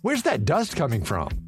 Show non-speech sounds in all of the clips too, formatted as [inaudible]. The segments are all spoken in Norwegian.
Where's that dust coming from?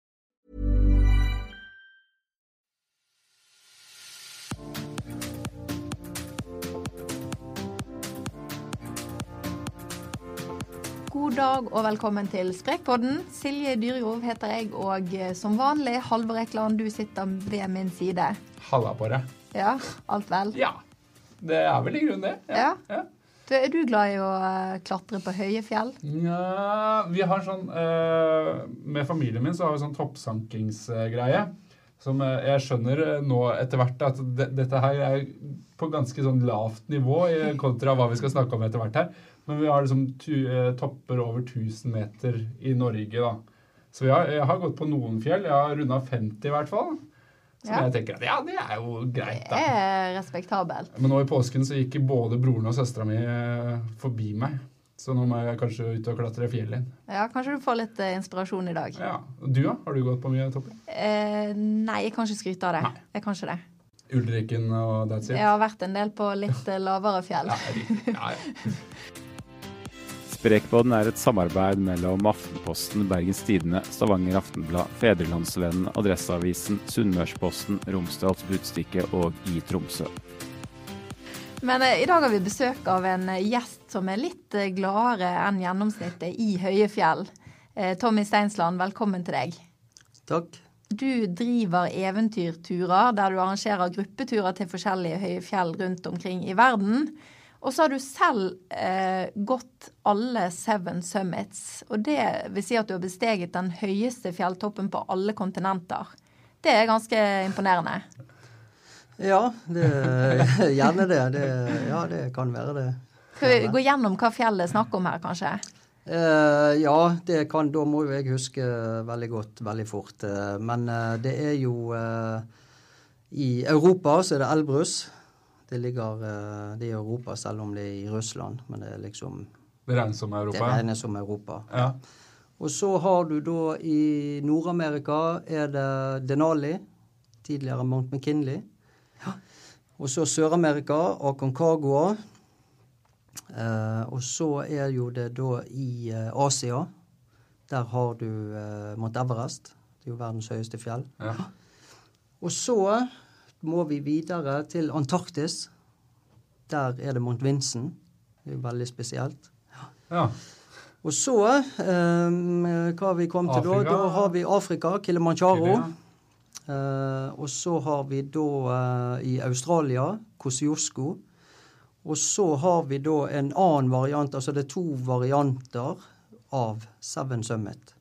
God dag og velkommen til Sprekpodden. Silje Dyrjov heter jeg, og eh, som vanlig, Halvor Ekland, du sitter ved min side. Halla på det. Ja, alt vel? Ja. Det er vel i grunnen det. Ja. ja. Du, er du glad i å eh, klatre på høye fjell? Ja, vi har sånn eh, Med familien min så har vi sånn toppsankingsgreie. Som jeg skjønner nå etter hvert at de, dette her er på ganske sånn lavt nivå kontra hva vi skal snakke om etter hvert her. Men vi har liksom eh, topper over 1000 meter i Norge, da. Så jeg har, jeg har gått på noen fjell. Jeg har runda 50 i hvert fall. Som Ja. jeg tenker at ja, det er jo greit, da. Det er respektabelt. Men nå i påsken så gikk både broren og søstera mi eh, forbi meg. Så nå må jeg kanskje ut og klatre fjellet igjen. Ja, Kanskje du får litt eh, inspirasjon i dag. Ja. Du, da? Har du gått på mye topper? Eh, nei, jeg kan ikke skryte av det. Nei. Jeg kan ikke det. Ulriken og that's it? Jeg har vært en del på litt lavere fjell. Ja, ja, ja. [laughs] Sprekpodden er et samarbeid mellom Aftenposten, Bergens Tidende, Stavanger Aftenblad, Fedrelandsvennen, Adresseavisen, Sunnmørsposten, Romsdals Budstikke og i Tromsø. Men eh, i dag har vi besøk av en eh, gjest som er litt eh, gladere enn gjennomsnittet i høye fjell. Eh, Tommy Steinsland, velkommen til deg. Takk. Du driver eventyrturer der du arrangerer gruppeturer til forskjellige høye fjell rundt omkring i verden. Og så har du selv eh, gått alle Seven Summits. Og det vil si at du har besteget den høyeste fjelltoppen på alle kontinenter. Det er ganske imponerende. Ja, det, [laughs] gjerne det. det. Ja, det kan være det. Skal vi gå gjennom hva fjellet er snakk om her, kanskje? Eh, ja, det kan, da må jo jeg huske veldig godt, veldig fort. Eh, men eh, det er jo eh, I Europa så er det Elbrus. Det ligger eh, det er i Europa, selv om det er i Russland. Men det er liksom Det regnes som Europa? Det regnes som Europa. Ja. Og så har du da i Nord-Amerika er det Denali, tidligere Mount McKinley. Og så Sør-Amerika, Aconcagua. Eh, og så er jo det da i eh, Asia. Der har du eh, Mount Everest. Det er jo verdens høyeste fjell. Ja. Og så må vi videre til Antarktis. Der er det Mount Vinson. Det er veldig spesielt. ja. Og så um, Hva har vi kommet til da? Da har vi Afrika, Kilimanjaro. Kili, Eh, og så har vi da uh, i Australia Kosiosko, Og så har vi da en annen variant, altså det er to varianter av Seven Summit.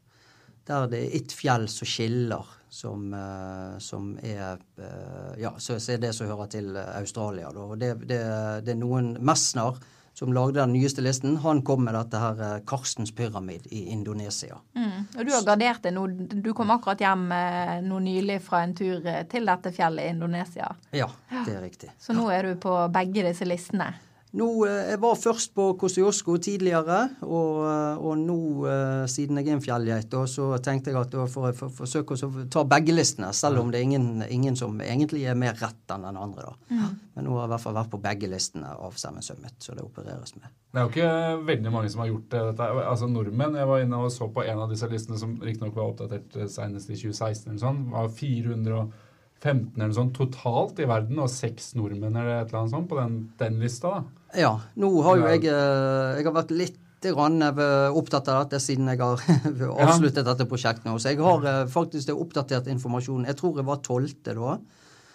Der det er ett fjell som skiller, som, eh, som er eh, Ja, så, så er det som hører til Australia. Da. Og det, det, det er noen Messner som lagde den nyeste listen. Han kom med dette her eh, Karstens pyramid i Indonesia. Mm. Og du har gardert det nå. Du kom akkurat hjem eh, nå nylig fra en tur eh, til dette fjellet i Indonesia. Ja, det er riktig. Så nå er du på begge disse listene. Nå, eh, Jeg var først på Kosciuszko tidligere, og, eh, og nå, eh, siden jeg er en fjellgeit, så tenkte jeg at da får jeg for, forsøke å ta begge listene, selv om det er ingen, ingen som egentlig er mer rett enn den andre. da. Men nå har jeg i hvert fall vært på begge listene av Seven Summit, så det opereres med. Det er jo ikke veldig mange som har gjort det. Dette. Altså Nordmenn Jeg var inne og så på en av disse listene som riktignok var oppdatert senest i 2016. eller sånn, var 415 eller sånn totalt i verden, og seks nordmenn eller et eller annet sånt på den, den lista. da. Ja, nå har jo jeg eh, Jeg har vært litt eh, opptatt av dette siden jeg har [laughs] avsluttet dette prosjektet nå. Så jeg har eh, faktisk det oppdatert informasjon. Jeg tror jeg var tolvte da.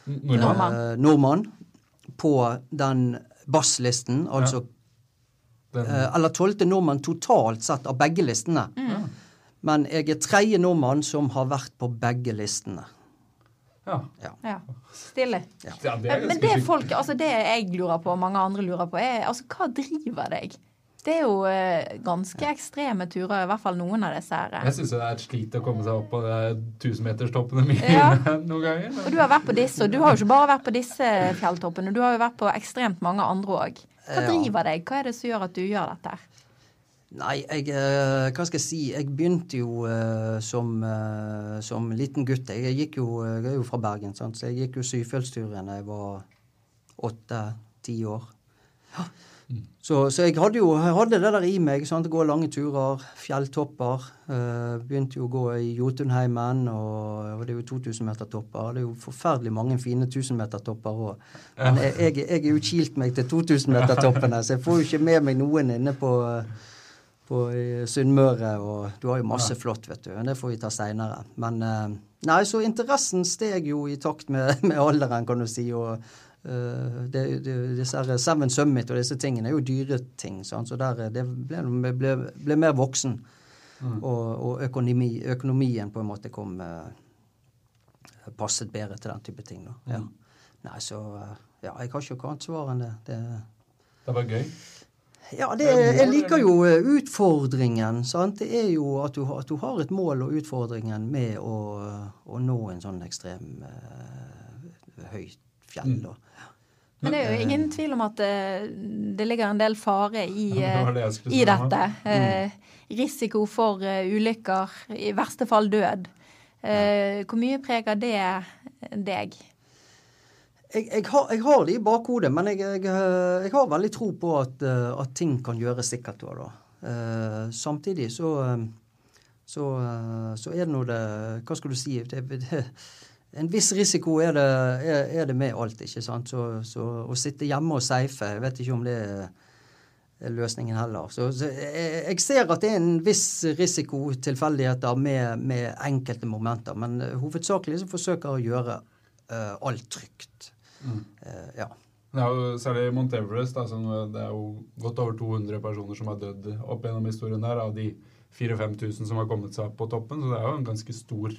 Nordmann. Eh, nordmann på den basslisten, altså Den, eh, Eller tolvte nordmann totalt sett av begge listene. Men jeg er tredje nordmann som har vært på begge listene. Ja. Ja, Stille. ja, det er Men det folk, altså det jeg lurer på, og mange andre lurer på, er altså hva driver deg? Det er jo eh, ganske ekstreme turer, i hvert fall noen av disse her. Jeg syns det er et slit å komme seg opp på tusenmeterstoppene mine Ja. [laughs] noen ganger. Og du har vært på disse, og du har jo ikke bare vært på disse fjelltoppene, du har jo vært på ekstremt mange andre òg. Hva Ja. driver deg? Hva er det som gjør at du gjør dette? her? Nei, jeg eh, Hva skal jeg si? Jeg begynte jo uh, som, uh, som liten gutt. Jeg, gikk jo, jeg er jo fra Bergen, sant? så jeg gikk jo Syfjellsturen da jeg var åtte-ti år. Så, så jeg hadde jo jeg hadde det der i meg. Sant? Gå lange turer, fjelltopper. Uh, begynte jo å gå i Jotunheimen, og, og det er jo 2000-metertopper. Det er jo forferdelig mange fine 1000-metertopper òg. Men jeg, jeg, jeg er jo kilt meg til 2000-metertoppene, så jeg får jo ikke med meg noen inne på på Sunnmøre, og du har jo masse flott, vet du. Men det får vi ta seinere. Men eh, Nei, så interessen steg jo i takt med, [laughs] med alderen, kan du si. og uh, det, det, disse her Seven Summit og disse tingene er jo dyre ting. sant? Så der, eh, det ble, ble, ble mer voksen. Og, og økonomi, økonomien på en måte kom uh, Passet bedre til den type ting. da. Ja. Nei, så uh, Ja, jeg har ikke noe annet svar enn det. det Det var gøy. Ja, det, jeg liker jo eh, utfordringen. sant? Det er jo at du, har- at du har et mål og utfordringen med å, å nå en sånn ekstrem uh, høyt fjell. da. Men det er jo ingen tvil om at eh, det ligger en del fare i, [laughs] Ja, det det eh, i dette. Eh, risiko for eh, ulykker, i verste fall død. Ja. hvor mye preger det deg? Jeg, jeg, har, jeg har det i bakhodet, men jeg, jeg, eh, har veldig tro på at, eh, at ting kan gjøres sikkert. da. Eh, samtidig så, så, så er det nå det Hva skal du si? Det, det, en viss risiko er det, er, er det med alt, ikke sant. Så, så å sitte hjemme og safe, jeg vet ikke om det er løsningen heller. Så, så jeg, jeg ser at det er en viss risiko, tilfeldigheter, med, med enkelte momenter. Men hovedsakelig så forsøker jeg å gjøre uh, alt trygt. Eh, ja. Det er jo særlig Mount Everest. Da, det er jo godt over 200 personer som har dødd opp gjennom historien der, av de 4000-5000 som har kommet seg opp på toppen. Så det er jo en ganske stor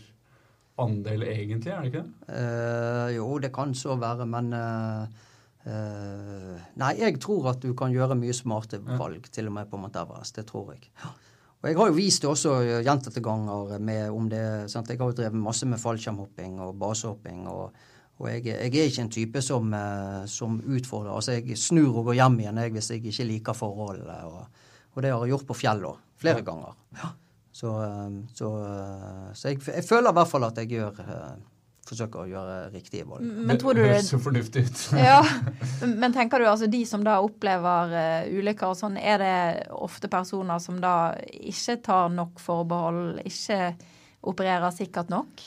andel, egentlig, er det ikke det? Uh, jo, det kan så være, men uh Uh, Nei, jeg tror at du kan gjøre mye smarte valg, til og med på Mount Everest. Det tror jeg. Og jeg har jo vist det også gjentatte ganger med om det sant? Jeg har jo drevet masse med fallskjermhopping og basehopping. og og jeg, jeg er ikke en type som, eh, som utfordrer. Altså, jeg snur og går hjem igjen jeg, hvis jeg ikke liker forholdene. Og, Og det har jeg gjort på fjellet òg. Flere ganger. Så, eh, så, eh, så jeg, jeg føler i hvert fall at jeg gjør forsøker å gjøre riktige valg. Men tror du det høres så fornuftig ut. [laughs] ja, Men tenker du altså de som da opplever ulykker og sånn, er det ofte personer som da ikke tar nok forbehold, ikke opererer sikkert nok?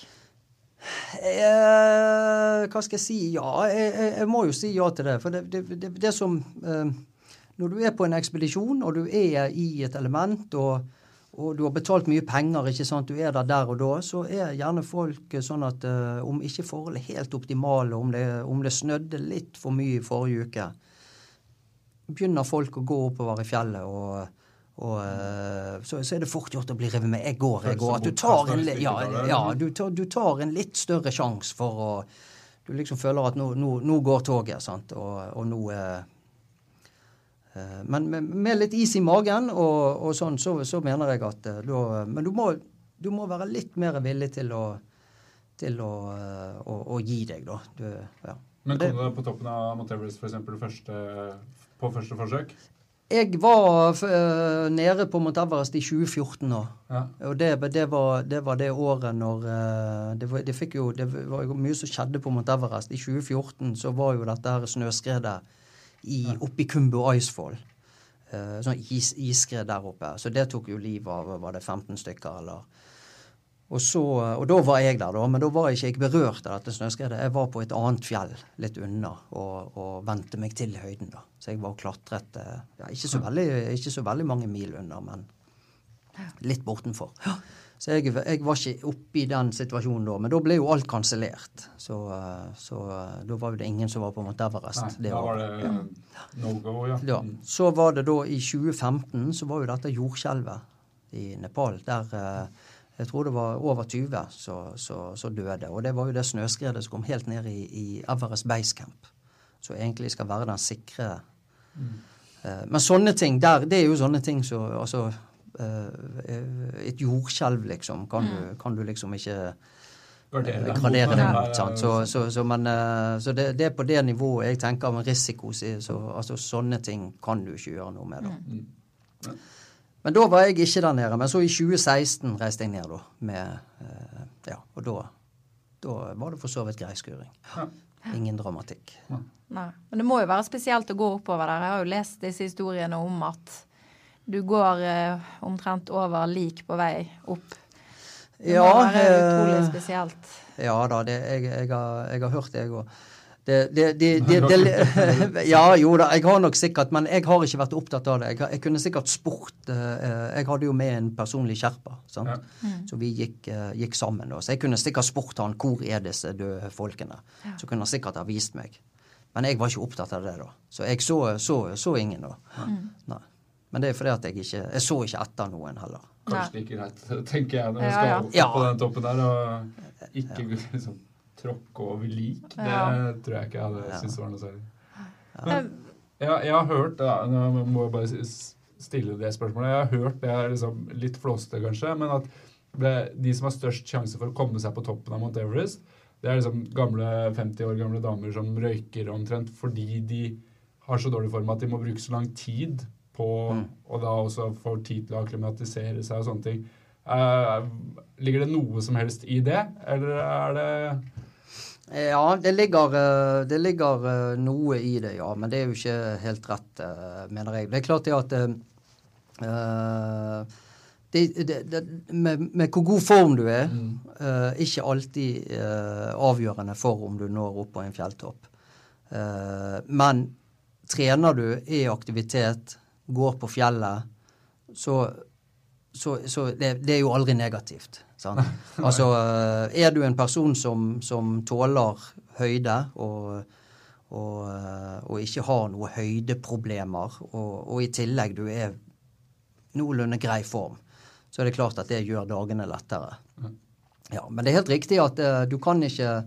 Eh, hva skal jeg si? Ja, jeg, jeg, må jo si ja til det. For det, det, det, det som eh, Når du er på en ekspedisjon, og du er i et element, og, og du har betalt mye penger, ikke sant, du er der der og da, så er gjerne folk sånn at eh, om ikke forholdet er helt optimale, om det, om det snødde litt for mye i forrige uke, begynner folk å gå oppover i fjellet og og eh, så, så er det fort gjort å bli revet med. Jeg går, jeg går. At du tar en, ja, ja, du tar, du tar en litt større sjanse for å Du liksom føler at nå, nå, nå går toget, sant, og, og nå eh, eh, Men med, med litt is i magen og, og sånn, så, så mener jeg at eh, da Men du må, du må være litt mer villig til å til å, å, å gi deg, da. Du, ja. Men kom du deg på toppen av Mount Everest eksempel, første, på første forsøk? Jeg var eh, nede på Mount Everest i 2014 nå. Ja. Og det, det, var, det var det året når eh, det, var, det, jo, det var jo mye som skjedde på Mount Everest. I 2014 så var jo dette her snøskredet i, oppe i Kumbu Icefall. Uh, sånn is, isskred der oppe. Så det tok jo livet av var det 15 stykker, eller og, så, og da var jeg der, da, men da var jeg ikke jeg berørt av dette snøskredet. Jeg var på et annet fjell litt unna og, og vendte meg til høyden. da. Så jeg var og klatret eh, ja, ikke, så veldig, ikke så veldig mange mil unna, men litt bortenfor. Så jeg, jeg var ikke oppe i den situasjonen da, men da ble jo alt kansellert. Så, eh, så eh, da var jo det ingen som var på Mount Everest. Nei, det da var det det no go, ja. Ja. Så var det da i 2015 så var jo dette jordskjelvet i Nepal. Der eh, jeg tror det var over 20 som døde. Og det var jo det snøskredet som kom helt ned i, i Everest Base Camp. Som egentlig skal være den sikre eh, Men sånne ting der, det er jo sånne ting som altså, eh, Et jordskjelv, liksom, kan, du, kan du liksom ikke eh, deg mot gradere det. mot. sant? Så, så, så, men, eh, så det, det er på det nivået jeg tenker med risiko. Så, så, altså, sånne ting kan du ikke gjøre noe med. da. Mm. Men da var jeg ikke der nede. Men så i 2016 reiste jeg ned, da. Med, eh, ja, og da, da var det for så vidt grei skuring. Ingen dramatikk. Nei. Men det må jo være spesielt å gå oppover der. Jeg har jo lest disse historiene om at du går eh, omtrent over lik på vei opp. Det må Ja, være utrolig eh, spesielt. Ja da, det, jeg, jeg, har, jeg har hørt det, jeg òg. Det, det, det, det, [laughs] det, ja, jo da, jeg har nok sikkert, men jeg har ikke vært opptatt av det. Jeg, jeg kunne sikkert spurt eh, Jeg hadde jo med en personlig sherpa, sant? Ja. så vi gikk, eh, gikk sammen. Da. Så jeg kunne sikkert spurt han hvor er disse døde folkene. Så kunne han sikkert ha vist meg. Men jeg var ikke opptatt av det da. Så jeg så, så, så ingen da. Nei. Men det er fordi at jeg ikke Jeg så ikke etter noen heller. Kanskje like greit, tenker jeg, når man skal ja. opp på den toppen der og ikke liksom tråkke over lik. Det tror jeg ikke jeg hadde Ja. syntes var noe særlig. Men jeg, jeg har hørt da, Nå må jeg bare stille det spørsmålet. Jeg har hørt det er liksom litt flåsete, kanskje, men at det, de som har størst sjanse for å komme seg på toppen av Mount Everest, det er liksom gamle 50 år gamle damer som røyker omtrent fordi de har så dårlig form at de må bruke så lang tid på Og da også får tid til å akklimatisere seg og sånne ting. Uh, ligger det noe som helst i det, eller er det Ja, det ligger, eh, det ligger eh, noe i det, ja. Men det er jo ikke helt rett, eh, mener jeg. Det er klart det at eh, det, det, med, med hvor god form du er, eh, ikke alltid uh, avgjørende for om du når opp på en fjelltopp. Men trener du, er i aktivitet, går på fjellet, så, så, så det, det er jo aldri negativt. Sant? [laughs] Altså, eh, er du en person som, som tåler høyde og, og, eh, og ikke har noen høydeproblemer, og, og i tillegg du er noenlunde grei form, så er det klart at det gjør dagene lettere. Ja, Men det er helt riktig at uh, du kan ikke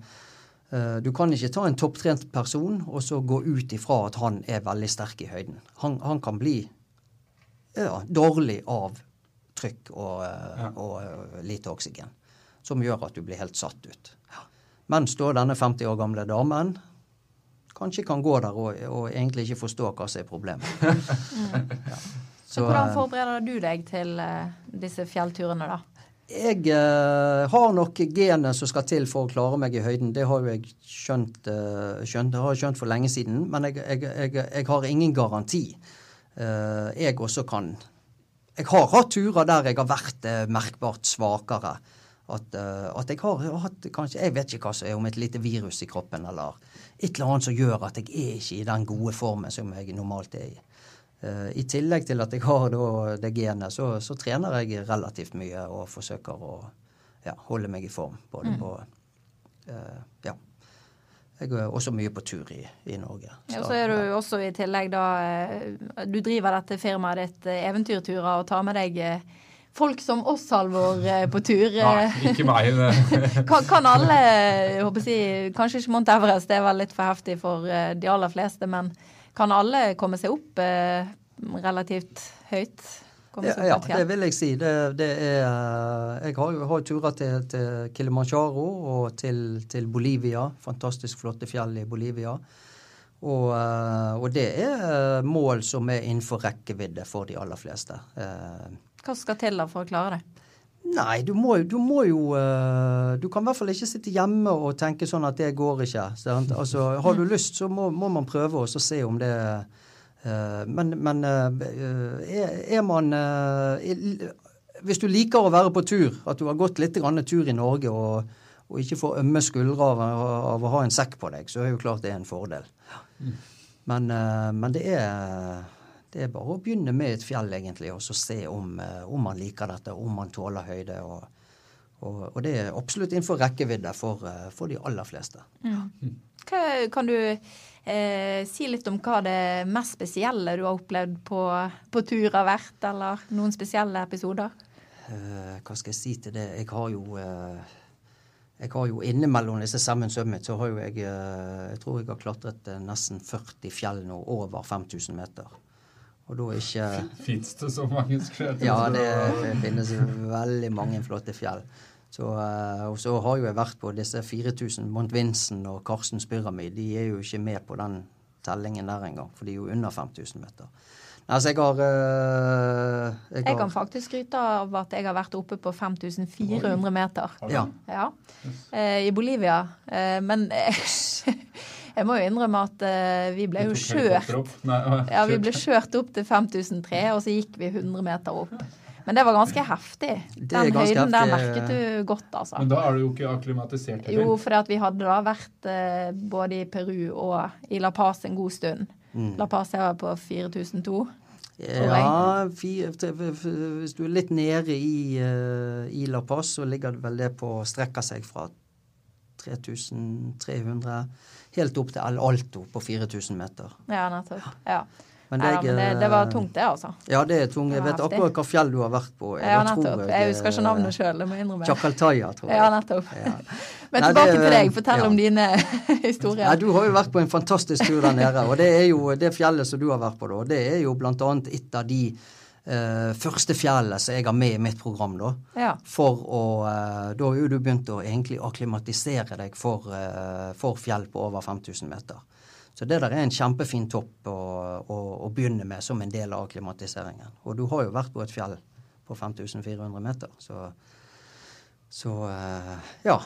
du kan ikke ta en topptrent person og så gå ut ifra at han er veldig sterk i høyden. Han, han kan bli ja, dårlig av trykk og, ja. og eh, lite oksygen, som gjør at du blir helt satt ut. Mens da denne 50 år gamle damen kanskje kan gå der og, og egentlig ikke forstå hva som er problemet. [laughs] Ja. Så Så, hvordan eh, forbereder du deg til eh, disse fjellturene, da? Jeg eh, har nok genet som skal til for å klare meg i høyden. Det har jo jeg skjønt, eh, skjønt, har skjønt for lenge siden. Men jeg, jeg, jeg, jeg har ingen garanti. Eh, jeg også kan Jeg har hatt turer der jeg har vært eh, merkbart svakere. At, uh, at jeg har hatt kanskje Jeg vet ikke hva som er, om et lite virus i kroppen eller et eller annet som gjør at jeg er ikke i den gode formen som jeg normalt er i. Uh, I tillegg til at jeg har da det genet, så, så trener jeg relativt mye og forsøker å ja, holde meg i form. Både på uh, Ja. Jeg er også mye på tur i, i Norge. Ja, så er du også i tillegg da eh, Du driver dette firmaet ditt eh, Eventyrturer og tar med deg eh, folk som oss, Halvor, på tur. [laughs] Nei, ikke meg. [laughs] Kan, kan alle jeg håper si, Kanskje ikke Mount Everest, det er vel litt for heftig for de aller fleste. Men kan alle komme seg opp eh, relativt høyt? Ja, ja det vil jeg si. Det, det er Jeg har har turer til, til Kilimanjaro og til, til Bolivia. Fantastisk flotte fjell i Bolivia. Og, eh, og det er eh, mål som er innenfor rekkevidde for de aller fleste. Eh, Hva skal til da for å klare det? Nei, du må, du må jo Du kan i hvert fall ikke sitte hjemme og tenke sånn at det går ikke. Sant? Altså, har du lyst, så må, må man prøve og se om det eh, Men, men eh, er, er man eh, Hvis du liker å være på tur, at du har gått litt grann tur i Norge og, og ikke får ømme skuldre av, av å ha en sekk på deg, så er jo klart det er en fordel. Men, eh, men det er det er bare å begynne med et fjell, egentlig, og så se om, eh, om man liker dette, om man tåler høyde. Og, og, og det er absolutt innenfor rekkevidde for, eh, for de aller fleste. Hva, kan du eh, si litt om hva det mest spesielle du har opplevd på, på tur har vært, eller noen spesielle episoder? Eh, hva skal jeg si til det? Jeg har jo eh, jeg har jo Innimellom disse Seven Summit så har jo jeg eh, Jeg tror jeg har klatret eh, nesten 40 fjell nå, over 5000 meter. Og da er ikke Fins det så mange skjøter? Ja, det finnes veldig mange flotte fjell. Så, eh, og så har jo jeg vært på disse 4000 Mont Vincent og Karstens pyramid. De er jo ikke med på den tellingen der engang, for de er jo under 5000 meter. Altså, jeg har øh, jeg, Jeg har, kan faktisk skryte av at jeg har vært oppe på 5400 meter. Ja. Ja, eh, I Bolivia. Eh, men [laughs] jeg må jo innrømme at eh, vi ble jo kjørt. Ja, vi ble kjørt opp til 5003, og så gikk vi 100 meter opp. Men det var ganske heftig. Det Den ganske høyden der merket du godt, altså. Men da er du jo ikke akklimatisert heller. Jo, fordi vi hadde da vært eh, både i Peru og i La Paz en god stund. Mm. La Paz er på 4002. Ja, hvis du er litt nede i, eh, i La Paz, så ligger det vel det på strekker seg fra 3300 helt opp til El Alto på 4000 meter. Ja, nettopp. Ja. Men Nei, ja, jeg, men det, det var tungt, det, altså. Ja, det er tungt. Jeg vet heftig. akkurat hva fjell du har vært på. Ja, Da tror nettopp. Jeg husker ikke navnet sjøl, det må jeg innrømme. Chakaltaya, tror jeg. Ja, nettopp. Ja. [laughs] Men Nei, tilbake det- til deg. Fortell ja. om dine [laughs] historier. Nei, du har jo vært på en fantastisk tur der nede. Og det er jo det fjellet som du har vært på, da. Det er jo blant annet et av de Uh, første fjellet som jeg har med i mitt program, da. Ja. For å uh, Da har jo du begynt å egentlig akklimatisere deg for, uh, for fjell på over 5000 meter. Så det der er en kjempefin topp å, å, å begynne med som en del av klimatiseringen. Og du har jo vært på et fjell på 5400 meter, så, så eh, ja.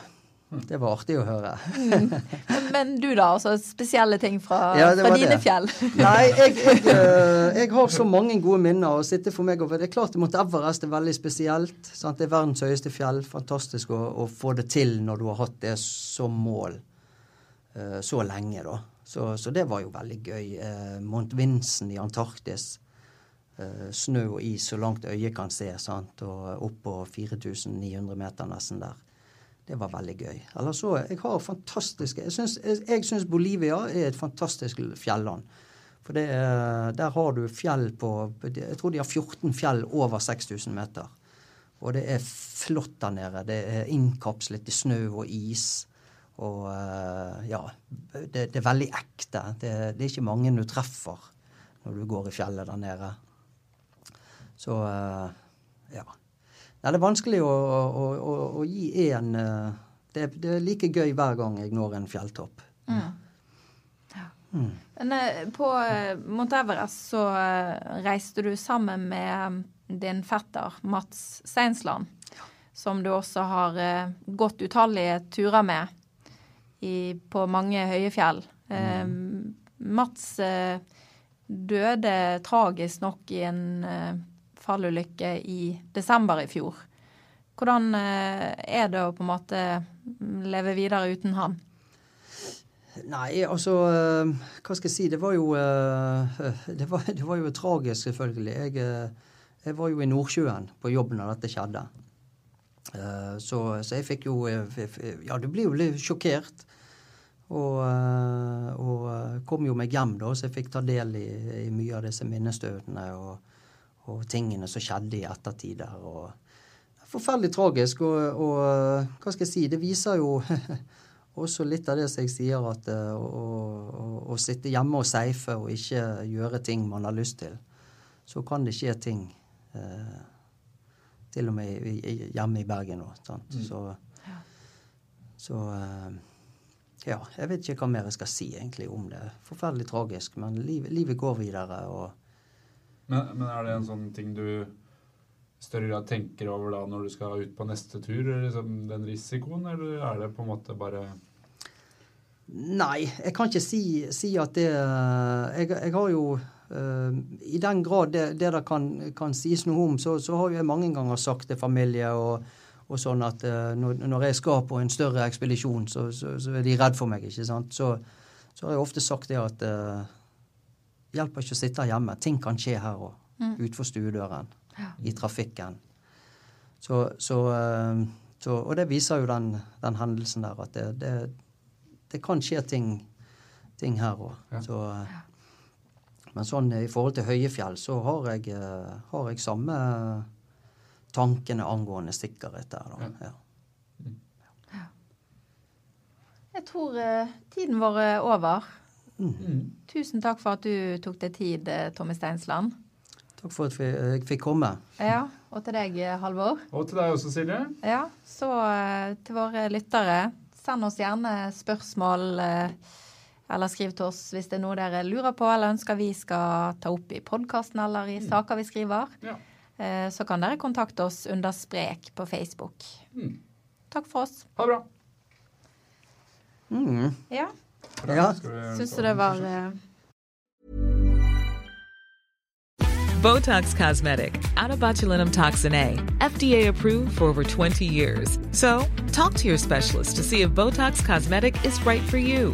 Det var artig å høre. Men du, da? altså Spesielle ting fra, Ja, fra dine det. fjell? Nei, jeg, jeg, eh, jeg har så mange gode minner å sitte for meg over. Det er klart Mount Everest er veldig spesielt. Sant? Det er verdens høyeste fjell. Fantastisk å, å få det til når du har hatt det som mål eh, så lenge, da. Så, så det var jo veldig gøy. Eh, Mount Vincent i Antarktis. Eh, snø og is så langt øyet kan se, sant? og opp på 4900 meter nesten der. Det var veldig gøy. Eller så, Jeg har fantastiske Jeg syns, Bolivia er et fantastisk fjelland. For det, er- der har du fjell på Jeg tror de har 14 fjell over 6000 meter. Og det er flott der nede. Det er innkapslet i snø og is. Og eh, ja Det, det er veldig ekte. Det, det er ikke mange du treffer når du går i fjellet der nede. Så eh, ja. Nei, det er vanskelig å, å, å, å gi én det, det er like gøy hver gang jeg når en fjelltopp. Men eh, på eh, Mount Everest så eh, reiste du sammen med din fetter Mats Steinsland, som du også har eh, gått utallige turer med i, på mange høye fjell. Eh, Mats eh, døde tragisk nok i en eh, fallulykke i desember i fjor. Hvordan er det å på en måte leve videre uten han? Nei, altså Hva skal jeg si? Det var jo Det var, [laughs] det var jo tragisk, selvfølgelig. Jeg, jeg var jo i Nordsjøen på jobb når dette skjedde. Eh, Så, så jeg fikk jo eh, Ja, du blir jo litt sjokkert. Og, eh, og kom jo meg hjem, da, så jeg fikk ta del i, i mye av disse minnestøtene og, og tingene som skjedde i ettertid der. og Forferdelig tragisk. Og, og hva skal jeg si, det viser jo [laughs] også litt av det som jeg sier, at å, sitte hjemme og seife og ikke gjøre ting man har lyst til, så kan det skje ting. Eh, til og med hjemme i Bergen òg. Mm. Så, så eh, ja, jeg vet ikke hva mer jeg skal si egentlig om det. Forferdelig tragisk, men livet, livet går videre. og Men, men er det en sånn ting du i større grad tenker over da når du skal ut på neste tur? Liksom den risikoen, eller er det på en måte bare Nei, jeg kan ikke si, si at det Jeg, jeg har jo eh, I den grad det, det der kan, kan sies noe om, så, så har jeg mange ganger sagt til familie og, og sånn at eh, når, når jeg skal på en større ekspedisjon, så, så, så er de redd for meg, ikke sant. Så, så har jeg ofte sagt det at uh, hjelper ikke å sitte hjemme. Ting kan skje her òg. Utenfor stuedøren. I trafikken. Så, så, eh, så, og det viser jo den, den hendelsen der at det, det, det kan skje ting, ting her òg. Ja. Så, men sånn i forhold til høye så har jeg, eh, har jeg samme tankene angående sikkerhet der. Da. Ja. Jeg tror eh, tiden vår er over. Mm. Tusen takk for at du tok deg tid, eh, Tommy Steinsland. Takk for at jeg fikk komme. Ja, og til deg, Halvor. Og til deg også, Silje. Ja, så til våre lyttere, send oss gjerne spørsmål eh, eller skriv til oss hvis det er noe dere lurer på eller ønsker vi skal ta opp i podkasten eller i saker vi skriver. Ja. Eh, Så kan dere kontakte oss under Sprek på Facebook. Mm. Takk for oss. Ha det bra. Mm. Ja, Ja. Syns du det var eh, Botox Cosmetic, out of botulinum toxin A, FDA approved for over 20 years. So, talk to your specialist to see if Botox Cosmetic is right for you.